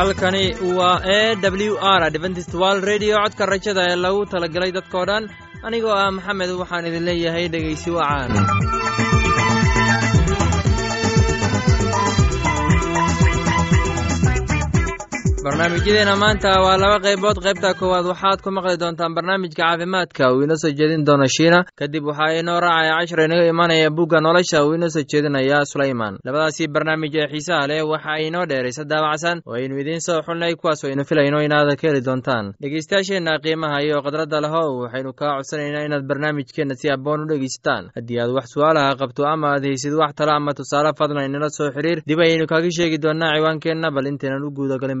halkani waa e w r adventist wald redio codka rajada ee lagu talagalay dadkoo dhan. Anigoo ah maxamed waxaan idin leeyahay dhegaysi wacaan barnaamijyadeena maanta waa laba qaybood. Qaybta koowaad waxaad ku maqli doontaan barnaamijka caafimaadka. Uu inoo soo jeedin doono shiina. Kadib waxaa inoo raacaya cashar inaga imanaya bugga nolosha. Uu inoo soo jeedinaya sulayman labadaasii barnaamij ee xiisaha leh waxa inoo dheeraysa daabacsan. Oo aynu idiin soo xulnay kuwaas aynu filayno inaad ka heli doontaan. Dhegeystayaasheenna qiimaha iyo khadradda lehow waxaynu kaa codsanaynaa inaad barnaamijkeenna si aboon u dhegeysataan. Haddii aad wax su'aalaha qabto ama aad haysid wax talo ama tusaale fadlan inala soo xiriir dib ayaynu kaaga sheegi doonaa ciwaankeenna. Bal intaynan u guudagalin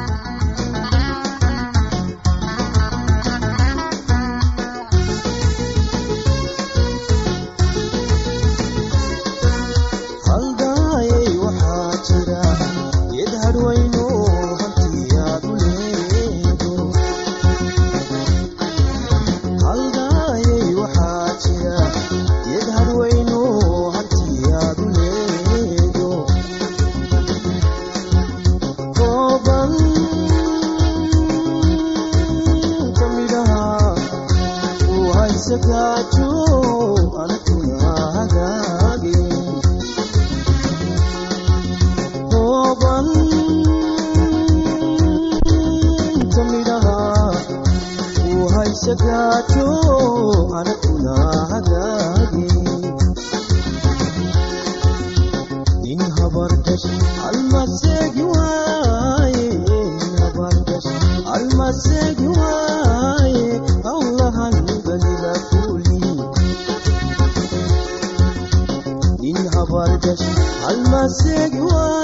halmaseegi waa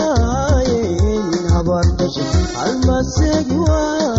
almasegi waay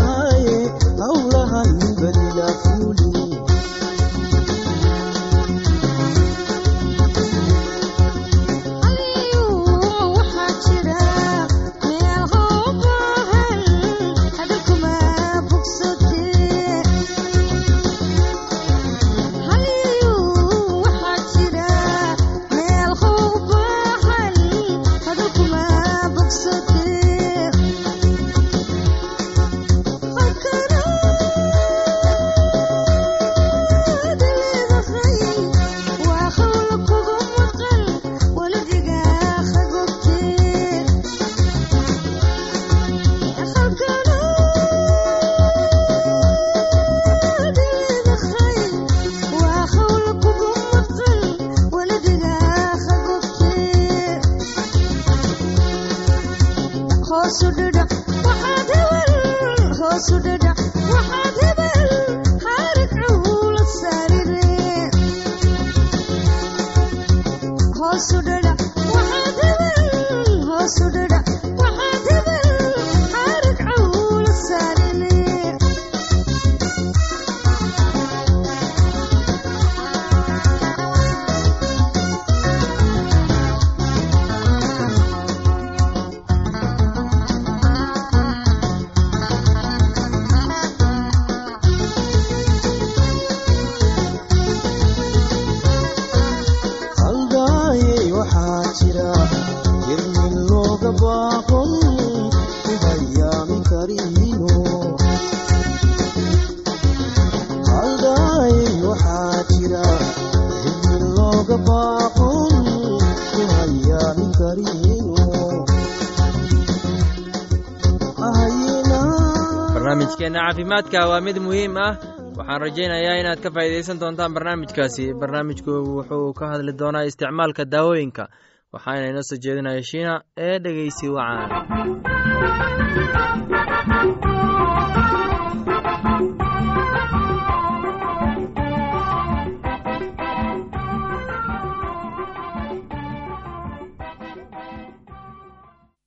barnaamijkeenna caafimaadka waa mid muhiim ah. Waxaan rajaynayaa inaad ka faa'iidaysan doontaan barnaamijkaasi. Barnaamijku wuxuu ka hadli doonaa isticmaalka daawooyinka waxaana inoo soo jeedinaya shiina ee dhegeysi wacaan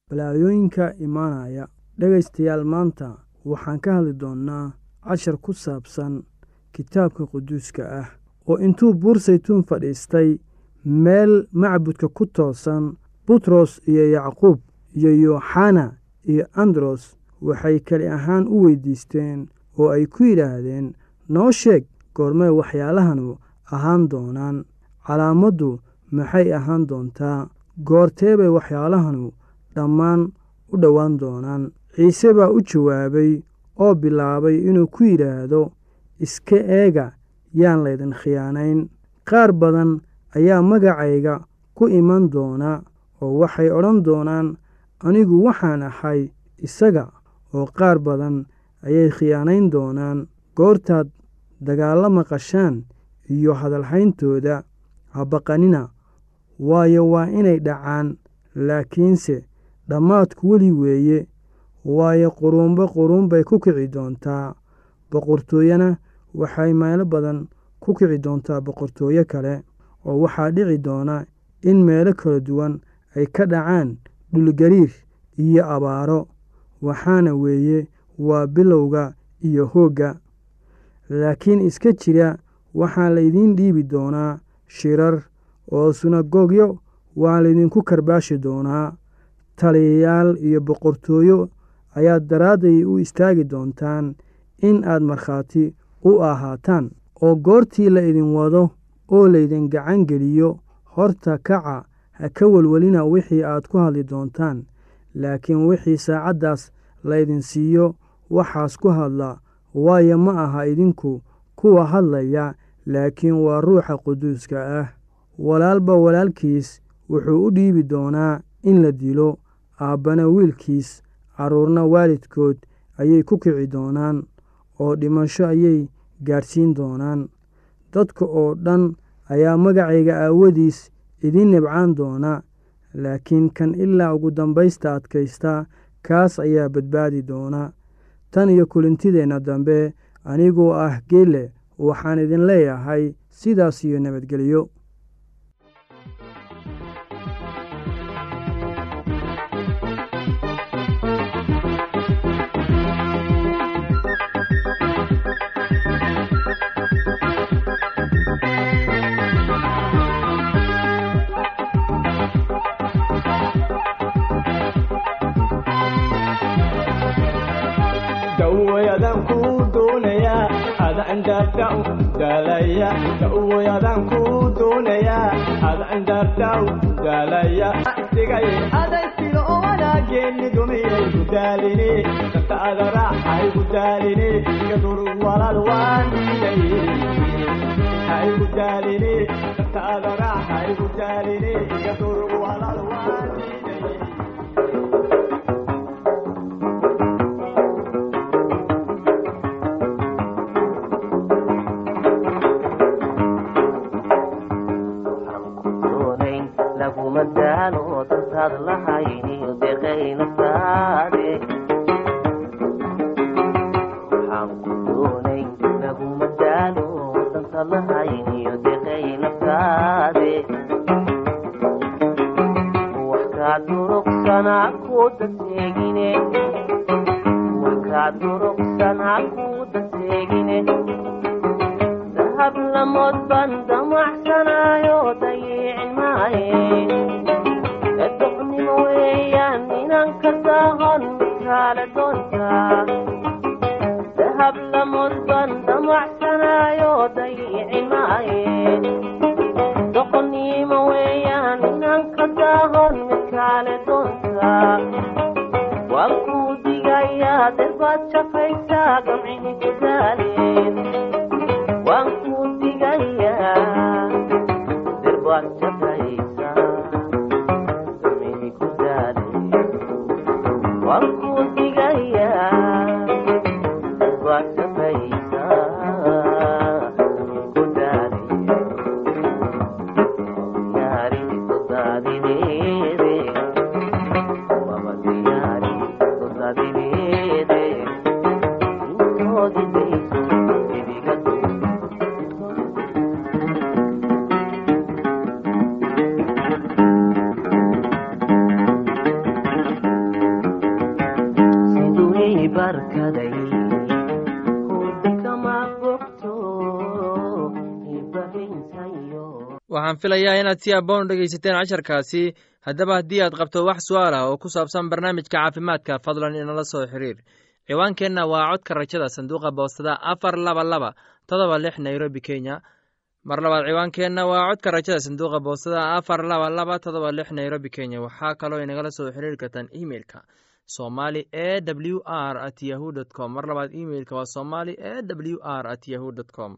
balaayooyinka imaanaya. Dhegaystayaal maanta waxaan ka hadli doonnaa cashar ku saabsan kitaabka quduuska ah oo intuu buur saytuun fadhiistay meel macbudka ku toosan butros iyo yacquub iyo yooxana iyo andros waxay keli ahaan u weydiisteen oo ay ku yidhaahdeen noo sheeg goormay waxyaalahanu ahaan doonaan. Calaamaddu maxay ahaan doontaa? Goortee bay waxyaalahanu dhammaan u dhowaan doonaan ciise baa u jawaabay oo bilaabay inuu ku yidhaahdo iska eega yaan laydin khiyaanayn. Qaar badan ayaa magacayga ku iman doona oo waxay odhan doonaan anigu waxaan ahay isaga oo qaar badan ayay khiyaanayn doonaan goortaad dagaalla maqashaan iyo hadalhayntooda habaqanina waayo waa inay dhacaan laakiinse dhammaadku weli weeye waayo quruunba quruun bay ku kici doontaa. Boqortooyana waxay meelo badan ku kici doontaa boqortooyo kale oo waxaa dhici doona in meelo kala duwan ay ka dhacaan dhulgariir iyo abaaro waxaana weeye waa bilowga iyo hoogga. Laakiin iska jira waxaa laydiin dhiibi doonaa shirar oo sunagoogyo waa laydinku karbaashi doonaa. Taliyayaal iyo boqortooyo ayaad daraadday u istaagi doontaan in aad markhaati u ahaataan oo goortii la idin wado oo laydin gacan geliyo. Horta kaca ha ka welwelina wixii aad ku hadli doontaan. Laakiin wixii saacaddaas laydin siiyo waxaas ku hadla waayo ma aha idinku kuwa hadlaya laakiin waa ruuxa quduuska ah. Walaalba walaalkiis wuxuu u dhiibi doonaa in la dilo aabbana wiilkiis carruurna waalidkood ayay ku kici doonaan oo dhimasho ayay gaadhsiin doonaan. Dadka oo dhan ayaa magacayga aawadiis idiin nibcaan doona laakiin kan ilaa ugu dambaysta adkaysta kaas ayaa badbaadi doona. Tan iyo kulintideenna dambe anigoo ah geelle waxaan idin leeyahay sidaas iyo nabadgelyo dawoyadaan ku doonayaa adan dartaw daalaya digay adaysilo oo wanaageeni dumiyay ku daalini. Danta ada raaxay ku daalini. Gadur walaal waan diiday hay ku daalini. Danta ada raaxay ku daalini. Gadur hadlahay waxaan filayaa inaad si aboon dhegaysateen casharkaasi. Haddaba haddii aad qabto wax su'aal ah oo ku saabsan barnaamijka caafimaadka fadlan inala soo xiriir. Ciwaankeenna waa codka rajada sanduuqa boostada afar laba laba todoba lix nairobi kenya. Mar labaad ciwaankeenna waa codka rajada sanduuqa boostada afar laba laba todoba lix nairobi kenya. Waxaa kaloo inagala soo xiriiri kartaan emeilka somali e w r at yahu dt com. Mar labaad emeilka waa somali e w r at yahu dt com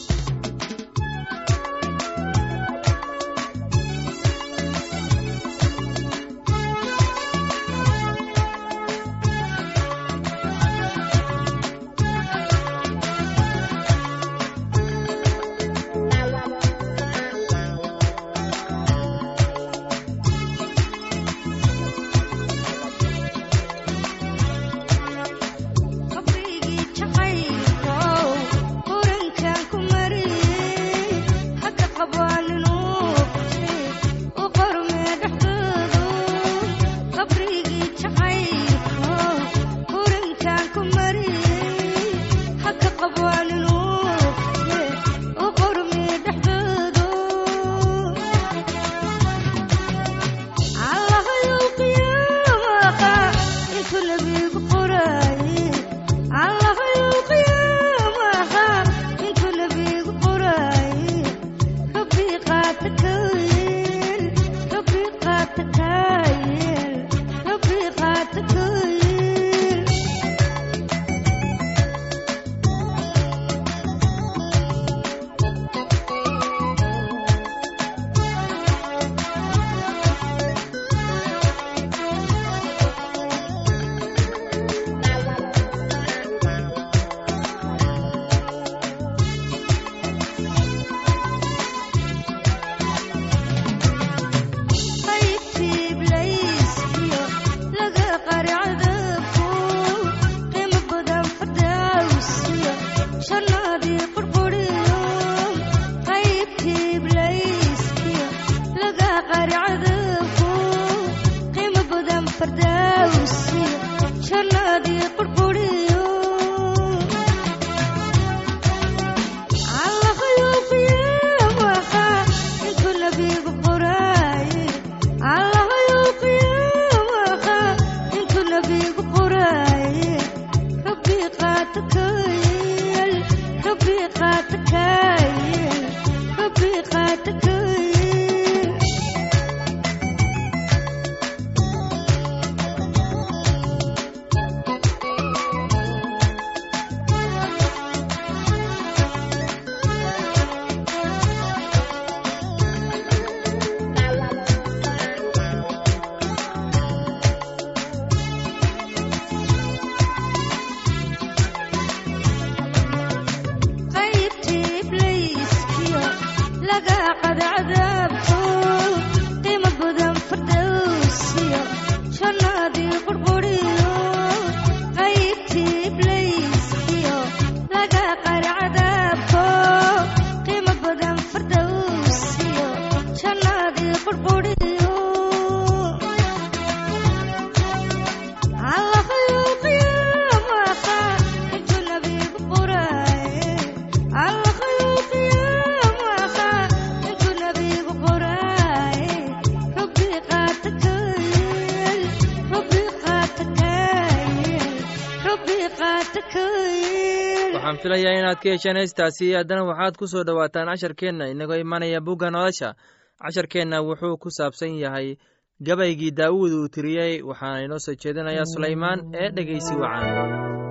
filayaa inaad ka hesheen heestaasi haddana waxaad ku soo dhowaataan casharkeenna inagoo imanaya bugga nolosha. Casharkeenna wuxuu ku saabsan yahay gabaygii daa'uud uu tiriyey waxaana inoo soo jeedinayaa sulaymaan ee dhegeysi wacan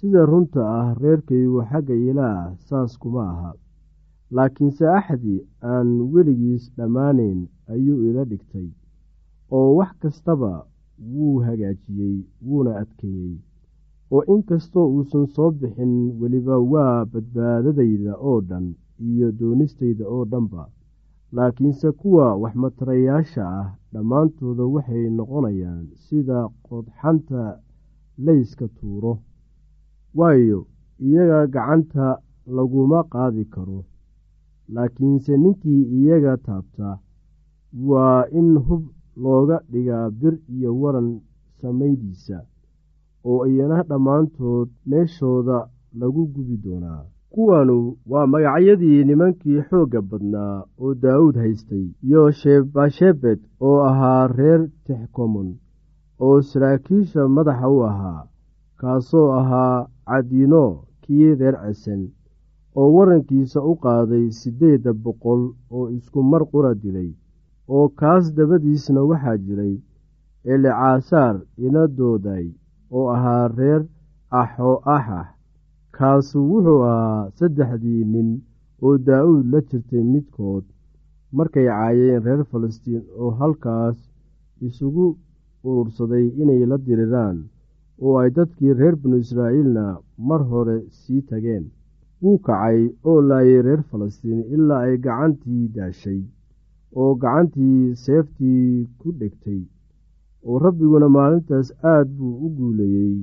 sida runta ah reerkaygu xagga ilaah saas kuma aha. Laakiinse axdi aan weligiis dhammaanayn ayuu ila dhigtay oo wax kastaba wuu hagaajiyey wuuna adkeeyey. Oo inkastoo uusan soo bixin weliba waa badbaadadayda oo dhan iyo doonistayda oo dhanba. Laakiinse kuwa waxmatarayaasha ah dhammaantooda waxay noqonayaan sida qodxanta layska tuuro waayo iyaga gacanta laguma qaadi karo. Laakiinse ninkii iyaga taabta waa in hub looga dhigaa bir iyo waran samaydiisa oo iyana dhammaantood meeshooda lagu gubi doonaa. Kuwanu waa magacyadii nimankii xoogga badnaa oo daawuud haystay iyo shebashebed oo ahaa reer texkomon oo saraakiisha madaxa u ahaa kaasoo ahaa cadiino kii reer cesen oo warankiisa u qaaday siddeedda boqol oo isku mar qura dilay oo kaas dabadiisna waxaa jiray elicaasaar inadooday oo ahaa reer axo axax kaasu wuxuu ahaa saddexdii nin oo daa'uud la jirtay midkood. Markay caayeen reer falastiin oo halkaas isugu urursaday inay la diriraan oo ay dadkii reer binu israa'iilna mar hore sii tageen. Wuu kacay oo laayay reer falastiin ilaa ay gacantii daashay oo gacantii seeftii ku dhegtay oo rabbiguna maalintaas aad buu u guuleeyey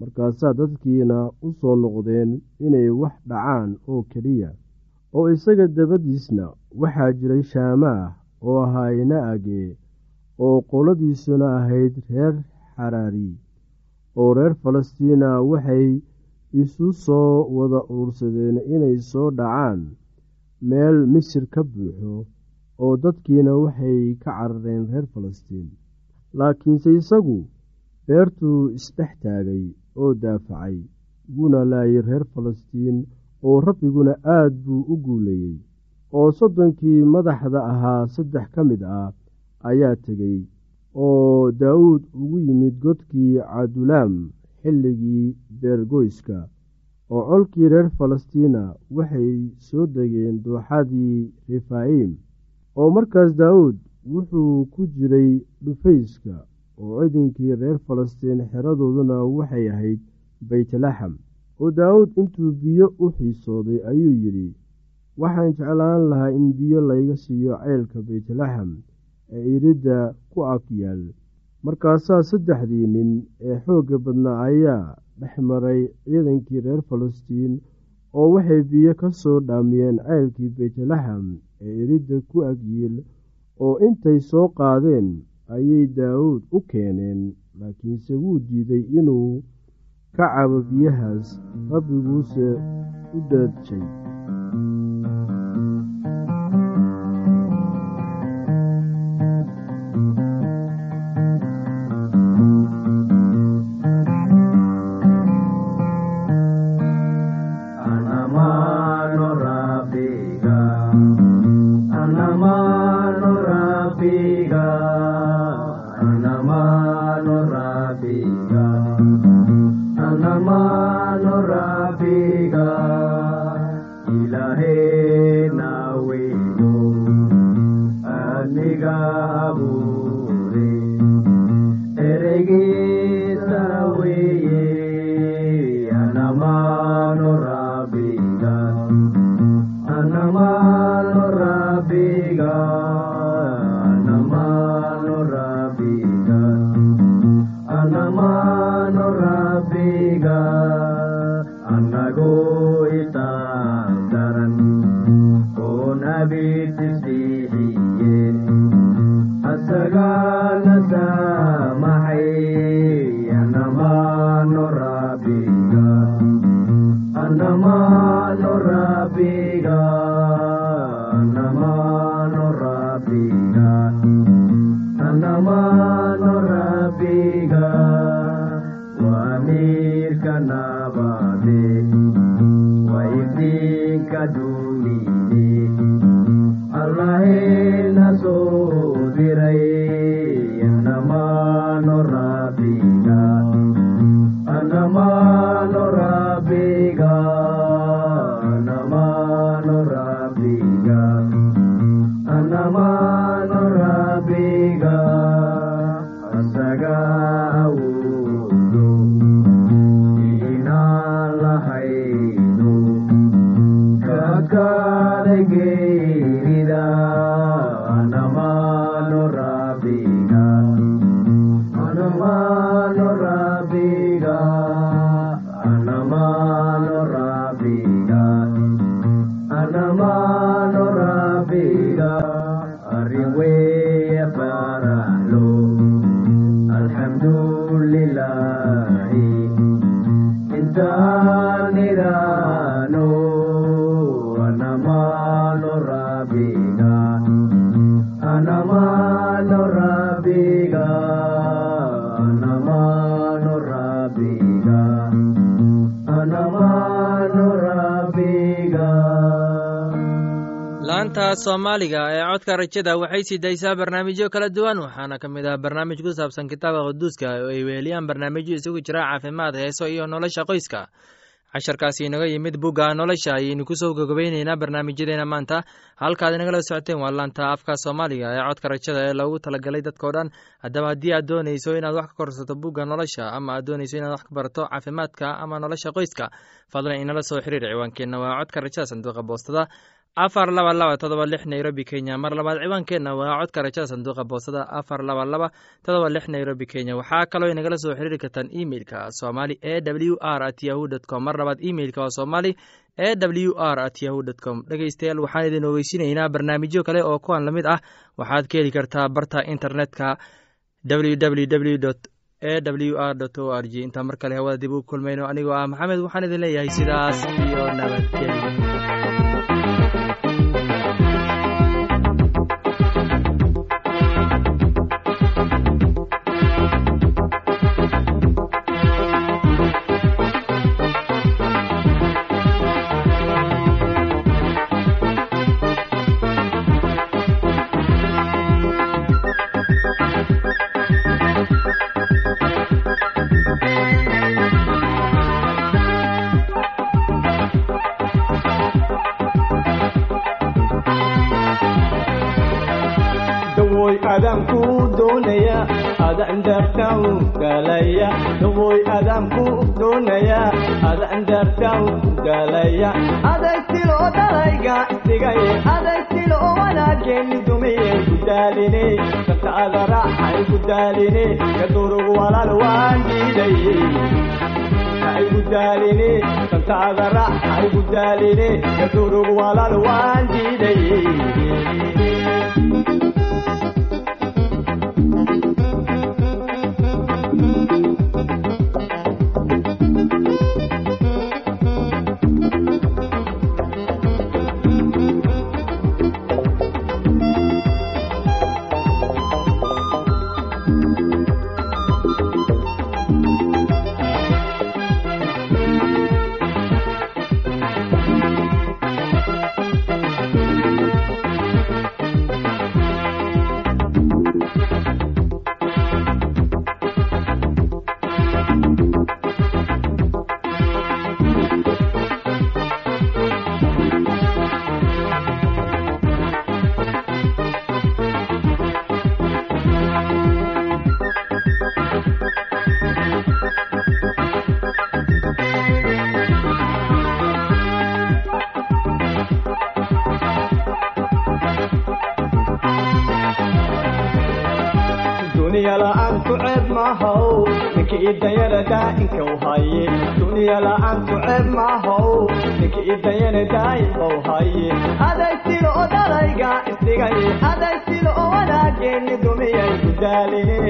markaasaa dadkiina u soo noqdeen inay wax dhacaan oo keliya oo isaga dabadiisna waxaa jiray shaamaah oo ahaa ina-age oo qoladiisuna ahayd reer xaraari oo reer falastiina waxay isu soo wada uursadeen inay soo dhacaan meel misir ka buuxo oo dadkiina waxay ka carareen reer falastiin. Laakiinse isagu beertuu isdhex taagay oo daafacay wuuna laayay reer falastiin oo rabbiguna aad buu u guuleeyey oo soddonkii madaxda ahaa saddex ka mid ah ayaa tegey oo daawuud ugu yimid godkii cadulaam xilligii beergoyska oo colkii reer falastiina waxay soo degeen dooxadii refaayim oo markaas daawuud wuxuu ku jiray dhufayska oo ciidankii reer falastiin xeradooduna waxay ahayd beytlaxam oo daawuud intuu biyo u xiisooday ayuu yidhi waxaan jeclaan lahaa in biyo layga siiyo ceylka beytlaxam ee iridda ku ag yaal. Markaasaa saddexdii nin ee xoogga badnaa ayaa dhex maray ciidankii reer falastiin oo waxay biyo ka soo dhaamiyeen ceylkii beytlaxam ee iridda ku agyiil oo intay soo qaadeen ayay daawuud u keeneen laakiinse wuu diiday inuu ka cabo biyahaas rabbiguuse u daadjay soomaaliga ee codka rajada waxay sii daysaa barnaamijyo kala duwan waxaana ka mid ah barnaamij ku saabsan kitaabka quduuska oo ay weeliyaan barnaamijyo isugu jira caafimaad heeso iyo nolosha qoyska. Casharkaasi inaga yimid bugga nolosha ayaynu ku soo gogobeyneynaa barnaamijyadeena maanta. Halkaad inagala socoteen waa laanta afka soomaaliga ee codka rajada ee loogu talagalay dadkao dhan. Haddaba haddii aad dooneyso inaad wax ka korsato bugga nolosha ama aad dooneyso inaad wax ka barato caafimaadka ama nolosha qoyska fadlan inala soo xiriir ciwaankeenna. Waa codka rajada sanduuqa boostada afar laba laba todoba lix nairobi kenya. Mar labaad ciwaankeenna waa codka rajada sanduuqa boostada afar laba laba todoba lix nairobi kenya. Waxaa kaloo inagala soo xiriiri kartaan emeilka somali e w r at yahu dt mar labaad emeilka waa somali e w r at yahu dt com. Dhegeystayaal waxaan idin ogeysinaynaa barnaamijyo kale oo kuwan la mid ah. Waxaad ka heli kartaa barta internetka www e w r o r g. Intaa mar kale hawada dib u kulmayno. Anigoo ah maxamed waxaan idin leeyahay sidaas iyo nabadgelyo dawoy adaan ku doonaya adaan daartaan galaya dawoy adaan ku doonaya adaan daartaan galaya aday tilo dalayga dhigay aday tilo wanaageeni dumiye gudaaline kanta ada raaxay gudaaline kadurugu walaal waan diiday ay gudaaline kanta ada raaxay gudaaline kadurugu walaal waan diiday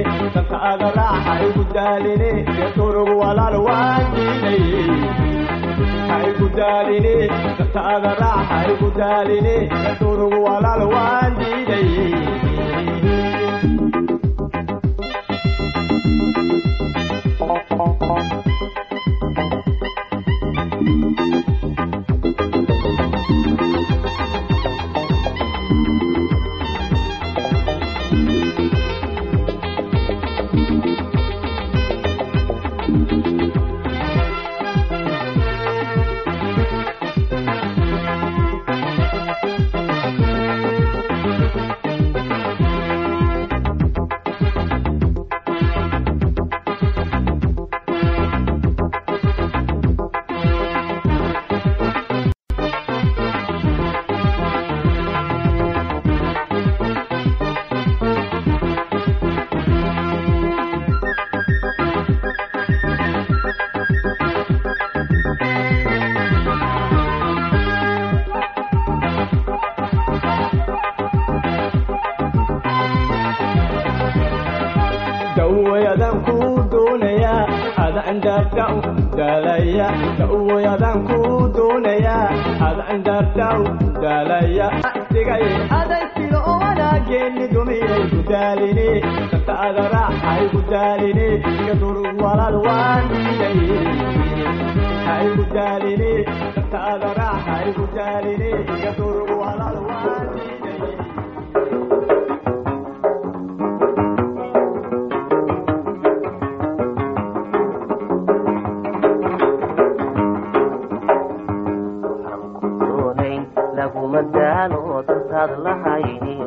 daaline danka aga raaxa igu daaline yaturugu walaal waan diiday haigu daaline danka aga raaxa igu daaline yaturugu walaal waan diiday dawayadan u daalaya istigay aday sida oo wanaageeni dumiyay ku daaline danta aga raaxay ku daaline iga durug walaal waan diiday hay ku daaline danta aga raaxay ku daaline iga durug walaal waan laguma daalo dantaad lahayniyo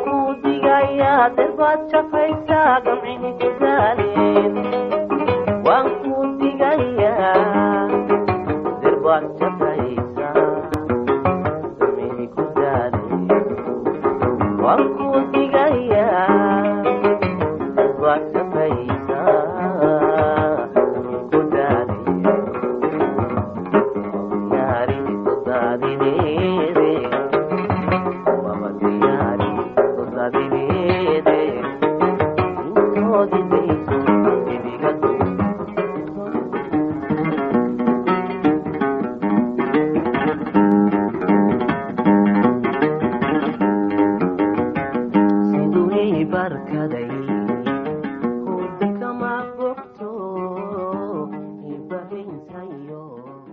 waan kuu digayaa derbaad shaqaysaa gamcini ku daaleen waan kuu digayaa derbaad shaqay